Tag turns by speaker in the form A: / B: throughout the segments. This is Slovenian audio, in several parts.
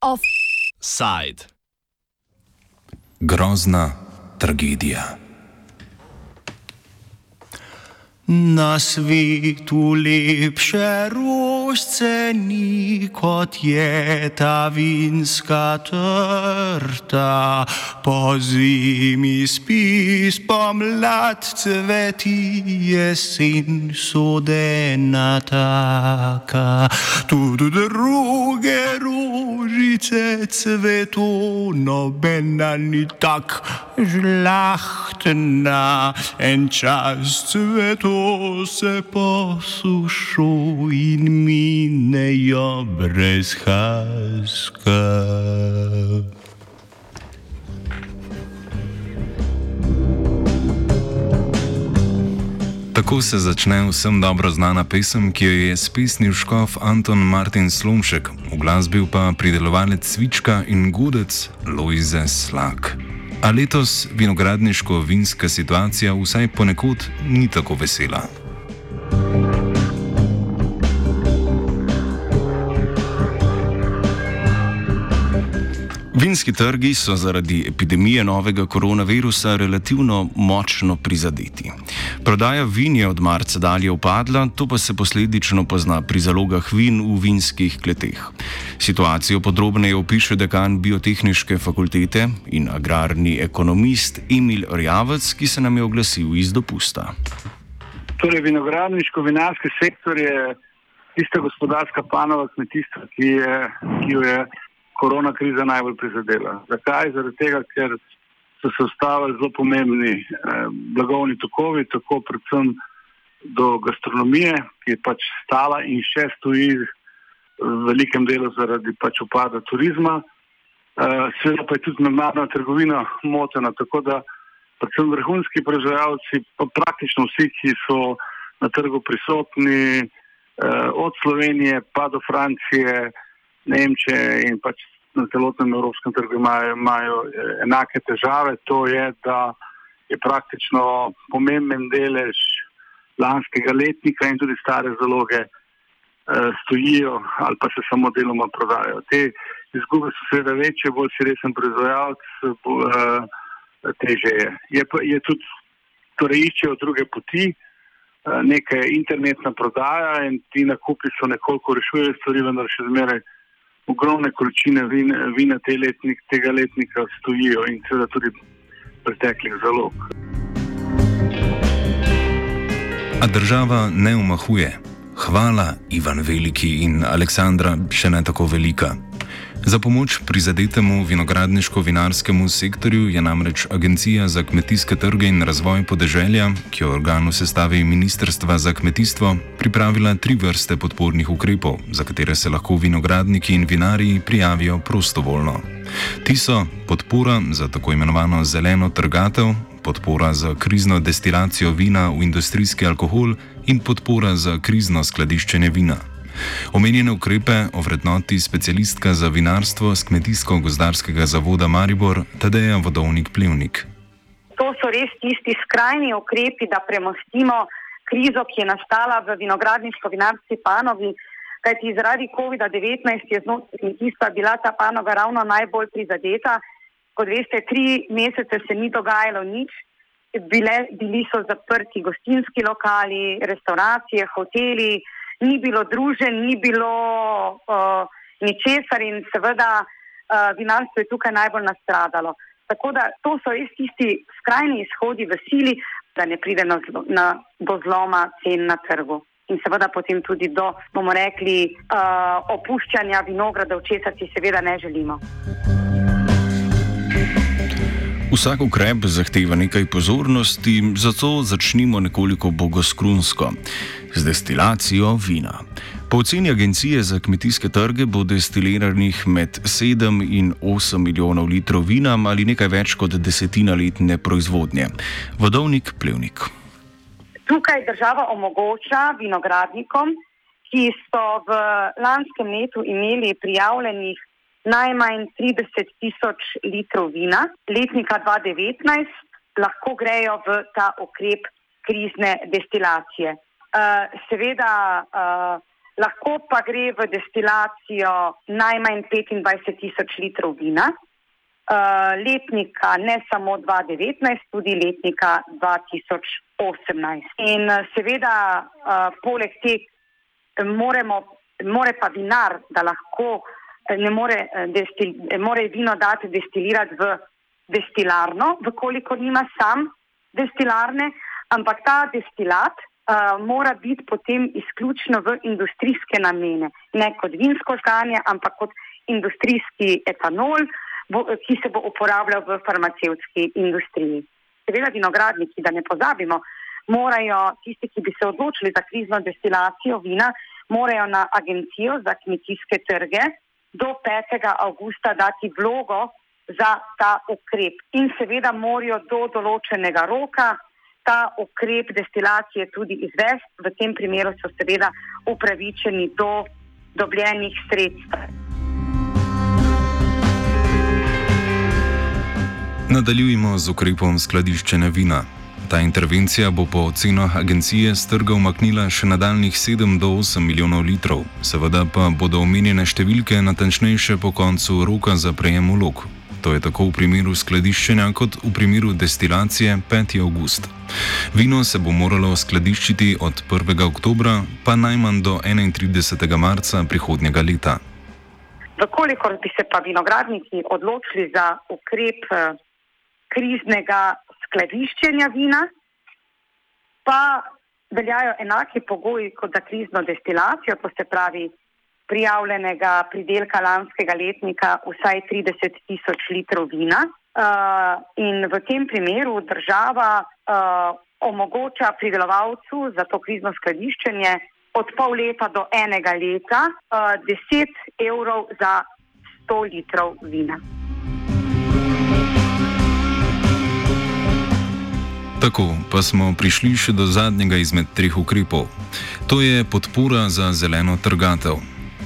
A: Offside.
B: Grozna tragedija.
C: Na svetu lepše rožce ni kot je ta vinska trta. Po zimi spi spomlad cveti jesen sodena taka. Tudi druge rožice cvetu, nobena ni tak žlahtna. En čas cvetu se posušu in minejo brez haska.
B: Tako se začne vsem dobro znana pesem, ki jo je spisnil škof Anton Martin Slomšek, v glasbi pa pridelovalec Cvička in Gudec Lojze Slak. A letos vinogradniško-vinska situacija vsaj ponekod ni tako vesela. Vinski trgi so zaradi epidemije novega koronavirusa relativno močno prizadeti. Prodaja vin je od marca dalje upadla, to pa se posledično pozna pri zalogah vin v vinskih kleteh. Situacijo podrobneje opiše dekan biotehnične fakultete in agrarni ekonomist Emil Rjavec, ki se nam je oglasil iz dopusta.
D: Torej, vinogradniško-vinarski sektor je tista gospodarska panova kmetijstva, ki, je, ki jo je korona kriza najbolj prizadela. Zakaj? Zaradi tega, ker so se ustavili zelo pomembni eh, blagovni tokovi, tako predvsem do gastronomije, ki je pač stala in še stoji v velikem delu zaradi pač upada turizma. Eh, Seveda pa je tudi mednarodna trgovina motena, tako da predvsem vrhunski proizvajalci, pa praktično vsi, ki so na trgu prisotni, eh, od Slovenije pa do Francije, Nemčije in pač na celotnem evropskem trgu imajo, imajo eh, enake težave. To je, da je praktično pomemben delež lanskega letnika in tudi stare zaloge eh, stojijo ali pa se samo deloma prodajo. Te izgube so seveda večje, bolj si resen proizvajalec, eh, teže je. Je, pa, je tudi, torej iščejo druge poti. Nekaj je internetna prodaja in ti nakupi so nekoliko rešujejo stvari, vendar še zmeraj ogromne količine vina, vina te letnik, tega letnika stojijo in seveda tudi preteklih zalog.
B: A država ne umahuje. Hvala, Ivan Veliki in Aleksandra, še ne tako velika. Za pomoč prizadetemu vinogradniško-vinarskemu sektorju je namreč Agencija za kmetijske trge in razvoj podeželja, ki jo organu sestavi Ministrstva za kmetijstvo, pripravila tri vrste podpornih ukrepov, za katere se lahko vinogradniki in vinarji prijavijo prostovoljno. Ti so podpora za tako imenovano zeleno trgatev, podpora za krizno destilacijo vina v industrijski alkohol in podpora za krizno skladiščenje vina. Omenjene ukrepe ovrednoti specialistka za vinarstvo z Kmetijsko-gozdarskega zavoda Maribor Tadeja Vodovnik Plevnik.
E: To so res tisti skrajni ukrepi, da premostimo krizo, ki je nastala v vinogradniško-vinarski panogi. Kajti zaradi COVID-19 je znotraj kmetijstva bila ta panoga ravno najbolj prizadeta. Kot veste, tri mesece se ni dogajalo nič, bile, bili so zaprti gostinski lokali, restauracije, hoteli ni bilo družen, ni bilo uh, ničesar in seveda uh, vinarstvo je tukaj najbolj nastradalo. Tako da to so res tisti skrajni izhodi v sili, da ne pride na, na, do zloma cen na trgu. In seveda potem tudi do, bomo rekli, uh, opuščanja vinogradov, česar si seveda ne želimo.
B: Vsak ukrep zahteva nekaj pozornosti, zato začnimo nekoliko bogoskrunsko z destilacijo vina. Po oceni Agencije za kmetijske trge bo destiliranih med 7 in 8 milijonov litrov vina ali nekaj več kot desetina letne proizvodnje. Vodovnik Plevnik.
E: Tukaj država omogoča vinogradnikom, ki so v lanskem letu imeli prijavljenih najmanj 30 tisoč litrov vina, letnika 2019, lahko grejo v ta ukrep krizne destilacije. Uh, seveda, uh, lahko pa gre v destilacijo najmanj 25 tisoč litrov vina, uh, letnika ne samo 2019, tudi letnika 2018. In uh, seveda, uh, poleg tega, more pa vinar, da lahko ne more, destil, more vino dati destilirati v destilarno, vkolikor nima sam destilarne, ampak ta destilat uh, mora biti potem izključno v industrijske namene, ne kot vinsko žganje, ampak kot industrijski etanol, bo, ki se bo uporabljal v farmacevtski industriji. Seveda, vinogradniki, da ne pozabimo, morajo tisti, ki bi se odločili za krizno destilacijo vina, morajo na agencijo za kmetijske trge do 5. avgusta dati vlogo za ta ukrep in seveda morajo do določenega roka ta ukrep destilacije tudi izvesti. V tem primeru so seveda upravičeni do dobljenih sredstev.
B: Nadaljujemo z ukrepom skladiščene vina. Ta intervencija bo po ocenah agencije z trga umaknila še nadaljnih 7 do 8 milijonov litrov, seveda pa bodo omenjene številke natančnejše po koncu roka za prejem vlog. To je tako v primeru skladiščenja kot v primeru destilacije 5. august. Vino se bo moralo skladiščiti od 1. oktobra pa najmanj do 31. marca prihodnjega leta.
E: Vkolikor bi se pa vinogradniki odločili za ukrep eh, kriznega skladiščenja vina, pa veljajo enaki pogoji kot za krizno destilacijo, to se pravi prijavljenega pridelka lanskega letnika vsaj 30 tisoč litrov vina. Uh, in v tem primeru država uh, omogoča pridelovalcu za to krizno skladiščenje od pol leta do enega leta uh, 10 evrov za 100 litrov vina.
B: Tako pa smo prišli še do zadnjega izmed treh ukrepov. To je podpora za zeleno trgatev.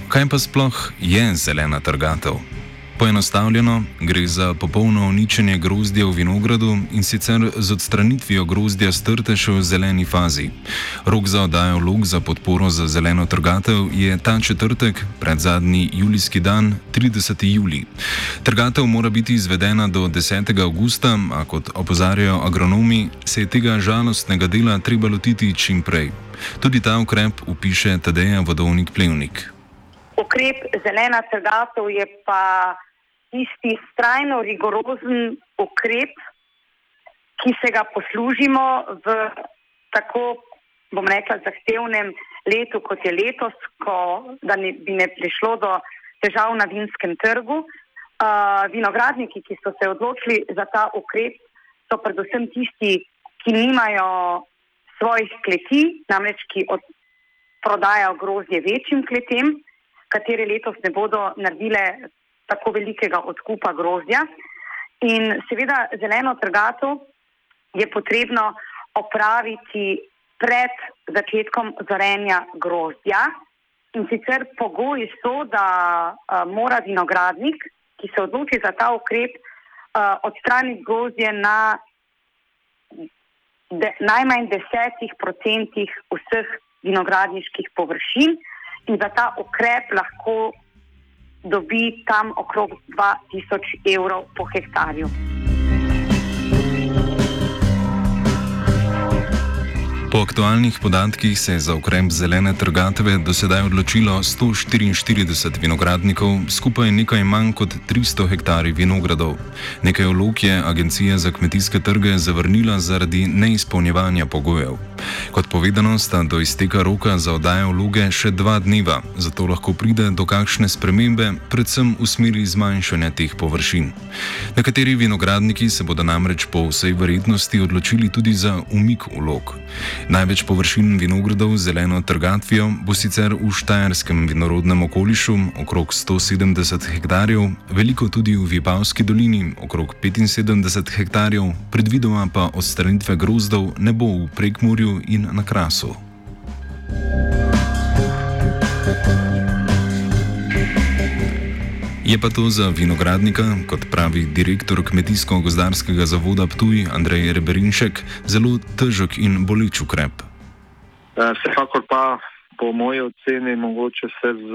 B: Kaj pa sploh je zelena trgatev? Poenostavljeno, gre za popolno uničenje grozdja v vinogradu in sicer z odstranitvijo grozdja strte še v zeleni fazi. Rok za oddajo vlog za podporo za zeleno trgatev je ta četrtek, pred zadnji julijski dan, 30. juli. Trgatev mora biti izvedena do 10. augusta, a kot opozarjajo agronomi, se je tega žalostnega dela treba lotiti čim prej. Tudi ta ukrep upiše Tadeja Vodovnik Plevnik.
E: Ukrep zelena trgatev je pa tisti strajno rigorozen ukrep, ki se ga poslužimo v tako, bom rekla, zahtevnem letu, kot je letos, ko da ne, bi ne prišlo do težav na vinskem trgu. Uh, vinogradniki, ki so se odločili za ta ukrep, so predvsem tisti, ki nimajo svojih kleti, namreč ki od, prodajajo grozdje večjim kletem katere letos ne bodo naredile tako velikega odkupa grozdja. In seveda zeleno trgato je potrebno opraviti pred začetkom zorenja grozdja. In sicer pogoji so, da uh, mora vinogradnik, ki se odloči za ta ukrep, uh, odstraniti grozdje na de, najmanj desetih procentih vseh vinogradniških površin in za ta ukrep lahko dobi tam okrog 2000 evrov po hektarju.
B: Po aktualnih podatkih se je za ukrep zelene trgatve do sedaj odločilo 144 vinogradnikov, skupaj nekaj manj kot 300 hektarjev vinogradov. Nekaj vlog je Agencija za kmetijske trge zavrnila zaradi neizpolnjevanja pogojev. Kot povedano, sta do izteka roka za oddajo vloge še dva dneva, zato lahko pride do kakšne spremembe, predvsem v smeri zmanjšanja teh površin. Nekateri vinogradniki se bodo namreč po vsej verjetnosti odločili tudi za umik vlog. Največ površin vinogradov z zeleno trgatvijo bo sicer v Štajerskem vinorodnem okolišu, okrog 170 hektarjev, veliko tudi v Vipavski dolini, okrog 75 hektarjev, predvidoma pa odstranitve grozdov ne bo v Prekmurju in na Krasu. Je pa to za vinogradnika, kot pravi direktor Kmetijsko-gozdarskega zavoda Ptuj Andrej Reberinšek, zelo težek in boleč ukrep.
F: Eh, vsekakor pa po moji oceni mogoče se z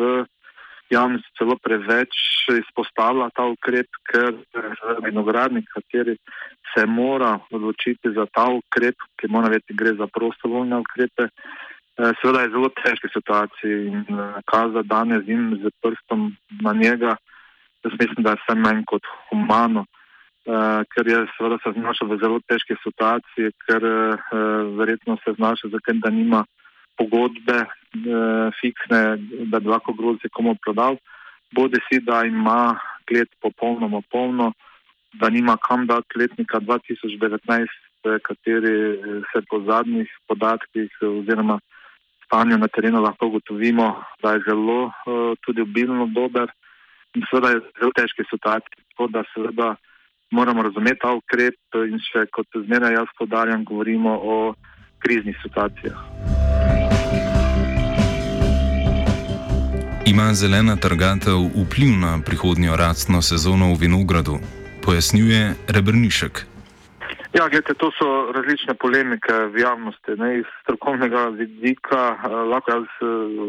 F: javnosti celo preveč izpostavlja ta ukrep, ker vinogradnik, kateri se mora odločiti za ta ukrep, ki mora vedeti, gre za prostovoljne ukrepe, eh, seveda je zelo težki situaciji in eh, kaza danes in z prstom na njega, jaz mislim, da je vse manj kot humano. Uh, ker je seveda se znašel v zelo težki situaciji, ker uh, verjetno se znašel zato, da nima pogodbe eh, fiksne, da bi lahko grozdje komu prodal, bodi si, da ima klet popolnoma polno, da nima kam dati letnika 2019, eh, kateri eh, se po zadnjih podatkih oziroma stanju na terenu lahko ugotovimo, da je zelo eh, tudi obilno dober seveda je zelo težke situacije. Tako da seveda moramo razumeti ta ukrep in še kot zmeraj jaz podarjam, govorimo o kriznih situacijah.
B: Ima zelena trgatev vpliv na prihodnjo rastno sezono v vinogradu, pojasnjuje Rebrnišek.
F: Ja, gledajte, to so različne polemike v javnosti. Ne, iz strokovnega vidika eh, lahko jaz eh,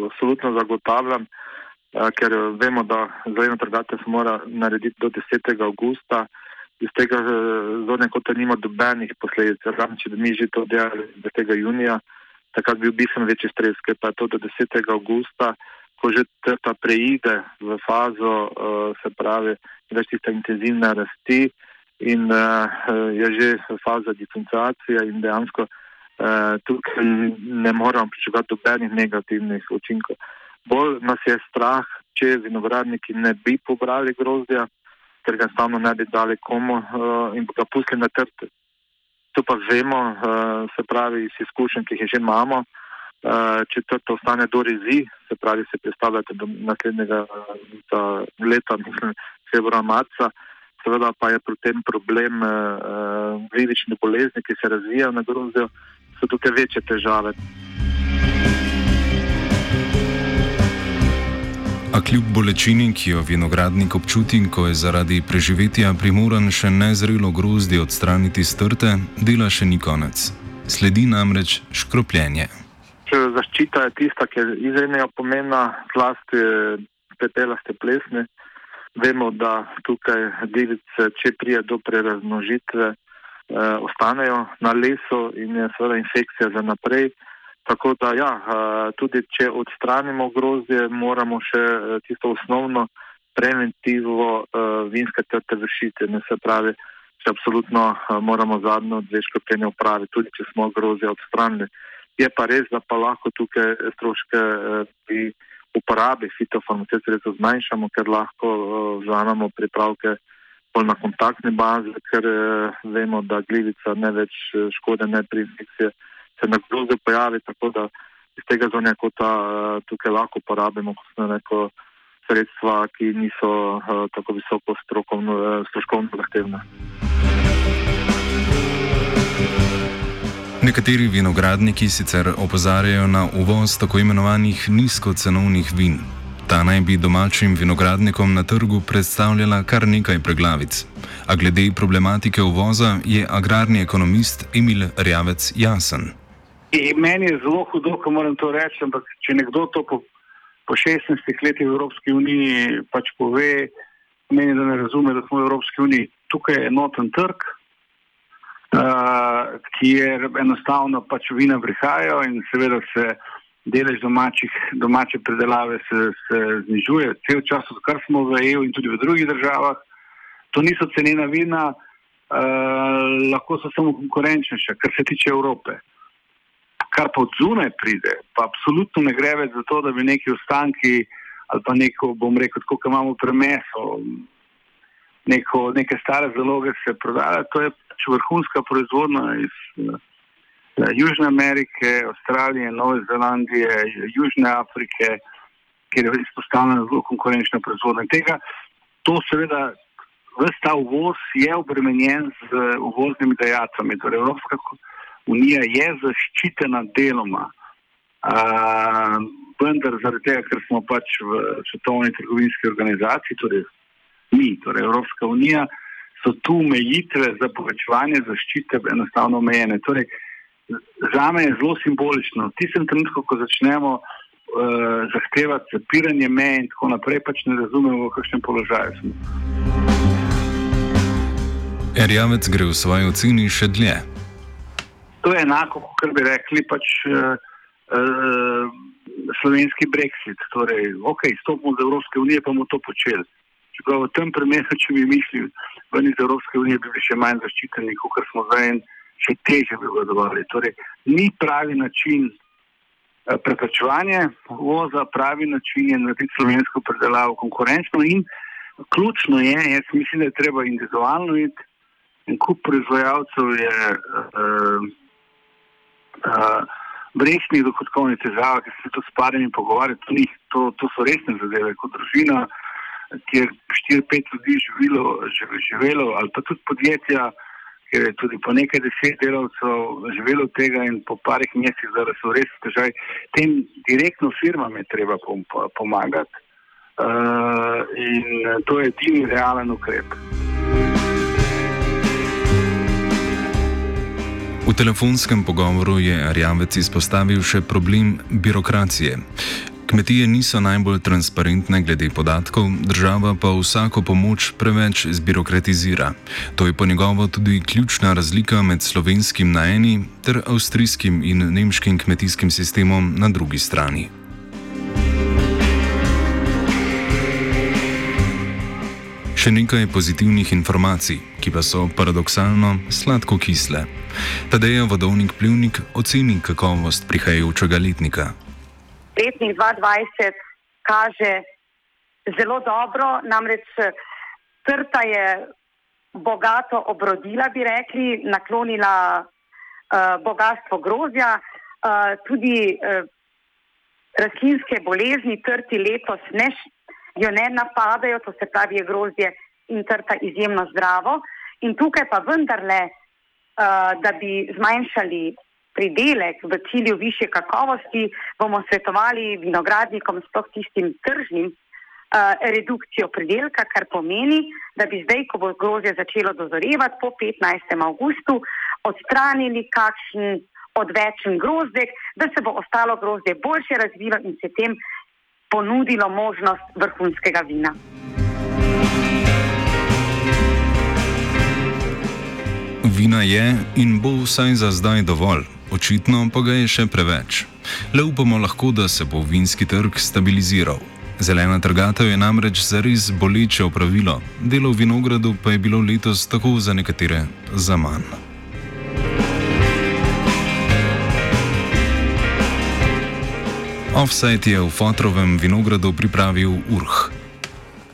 F: absolutno zagotavljam, eh, ker vemo, da zelena trgatev se mora narediti do 10. augusta. Iz tega zornega kota nima dobenih posledic. Razen če bi mi že to delali do tega junija, takrat bi bil bistveno večji stres, ker pa je to do 10. augusta ko že ta preide v fazo, uh, se pravi, več tiste intenzivne rasti in je že faza diferencijacije in dejansko tukaj ne moramo pričakovati dobenih negativnih učinkov. Bolj nas je strah, če vinogradniki ne bi pobrali grozdja, ker ga enostavno ne bi dali komu uh, in ga pustili na trte. To pa vemo, uh, se pravi, iz izkušenj, ki jih že imamo. Eh, četrto ostane do rezi, se pravi, se predstavljate do naslednjega leta, mislim, februarja, marca. Seveda pa je pri tem problem uh, bolezni, ki se razvijajo na grozdju, so tukaj večje težave.
B: A kljub bolečini, ki jo vinogradnik občuti, ko je zaradi preživetja primoran še nezrelo grozdje odstraniti strte, dela še ni konec. Sledi namreč škropljenje
F: zaščita je tista, ki je izjemnega pomena, zlasti petelaste plesne. Vemo, da tukaj divice, če prije do preraznožitve, eh, ostanejo na lesu in je seveda infekcija za naprej. Tako da, ja, eh, tudi če odstranimo grozdje, moramo še eh, tisto osnovno preventivo eh, vinske trte vršiti. Ne se pravi, če absolutno moramo zadnjo dve škropljenja upraviti, tudi če smo grozdje odstranili. Je pa res, da pa lahko tukaj stroške pri uporabi fitofarmacevtskih sredstev zmanjšamo, ker lahko vzamemo pripravke bolj na kontaktni bazi, ker vemo, da glivica ne več škode, ne pri infekciji se na grozdju pojavi, tako da iz tega zonja kota tukaj lahko uporabimo kot neko sredstva, ki niso tako visoko stroškovno zahtevne.
B: Nekateri vinogradniki sicer opozarjajo na uvoz tako imenovanih nizkocenovnih vin. Ta naj bi domačim vinogradnikom na trgu predstavljala kar nekaj preglavic. A glede problematike uvoza je agrarni ekonomist Emil Rjavec jasen.
D: E, meni je zelo hudo, ko moram to reči, ampak če nekdo to po, po 16 letih v Evropski uniji pač pove, meni da ne razume, da smo v Evropski uniji. Tukaj je enoten trg, uh, kjer enostavno pač vina prihajajo in seveda se delež domačih, domače predelave se, se znižuje. Cel čas, odkar smo v EU in tudi v drugih državah, to niso cenena vina, uh, lahko so samo konkurenčnejša, kar se tiče Evrope. Kar pa od zunaj pride, pa absolutno ne gre več za to, da bi neki ostanki ali pa neko, bom rekel, kot imamo premeso, neko, neke stare zaloge se prodajale. To je pač vrhunska proizvodnja iz uh, Južne Amerike, Avstralije, Nove Zelandije, Južne Afrike, kjer je izpostavljena zelo konkurenčna proizvodnja. Tega, to seveda, vse ta uvoz je obremenjen z uvoznimi dejavnimi. Torej, Evropska unija je zaščitena deloma. Uh, vendar zaradi tega, ker smo pač v svetovni trgovinski organizaciji, torej mi, torej Evropska unija, so tu omejitve za povečevanje zaščite enostavno omejene. Torej, za me je zelo simbolično. V tistem trenutku, ko začnemo uh, zahtevati zapiranje meje in tako naprej, pač ne razumemo, v kakšnem položaju smo.
B: Erjavec gre v svoji oceni še dlje.
D: To je enako, kot bi rekli, pač uh, uh, slovenski brexit. Torej, ok, stopimo z Evropske unije, pa bomo to počeli. Čeprav v tem primeru, če bi mislili, ven iz Evropske unije, bi bili še manj zaščiteni, kot smo zdaj in še teže bi vladovali. Torej, ni pravi način eh, preprečevanja voza, pravi način je narediti slovensko predelavo konkurenčno in ključno je, jaz mislim, da je treba individualno iti in kup proizvajalcev je uh, uh, brešnih dohodkovnih težav, ki se tu s parami pogovarjajo, to, to so resne zadeve, kot družina kjer 4-5 ljudi živelo, živelo, ali pa tudi podjetja, kjer je tudi po nekaj deset delavcev živelo tega in po parih mesecih, da so res težavi. Tem direktno firmam je treba pomagati. Uh, in to je edini realen ukrep.
B: V telefonskem pogovoru je Arjavec izpostavil še problem birokracije. Kmetije niso najbolj transparentne glede podatkov, država pa vsako pomoč preveč zbirokratizira. To je po njegovo tudi ključna razlika med slovenskim na eni ter avstrijskim in nemškim kmetijskim sistemom na drugi strani. Še nekaj pozitivnih informacij, ki pa so paradoksalno sladko kisle. Tadej je vodovnik plivnik oceni kakovost prihajajočega letnika
E: letnik 2020 kaže zelo dobro, namreč trta je bogato obrodila, bi rekli, naklonila uh, bogatstvo grozja, uh, tudi uh, rastlinske bolezni trti letos ne, jo ne napadajo, to se pravi je grozje in trta izjemno zdravo. In tukaj pa vendarle, uh, da bi zmanjšali pridelek v cilju više kakovosti, bomo svetovali vinogradnikom, sploh tistim tržnim, uh, redukcijo pridelka, kar pomeni, da bi zdaj, ko bo grozdje začelo dozorevati po 15. augustu, odstranili kakšen odvečen grozdek, da se bo ostalo grozdje boljše razvilo in se tem ponudilo možnost vrhunskega vina.
B: Vina je in bo vsaj za zdaj dovolj očitno pa ga je še preveč. Le upamo lahko, da se bo vinski trg stabiliziral. Zelena trgatev je namreč zares boleče opravilo, delo v vinogradu pa je bilo letos tako za nekatere za manj. Offside je v Fotrovem vinogradu pripravil Urh.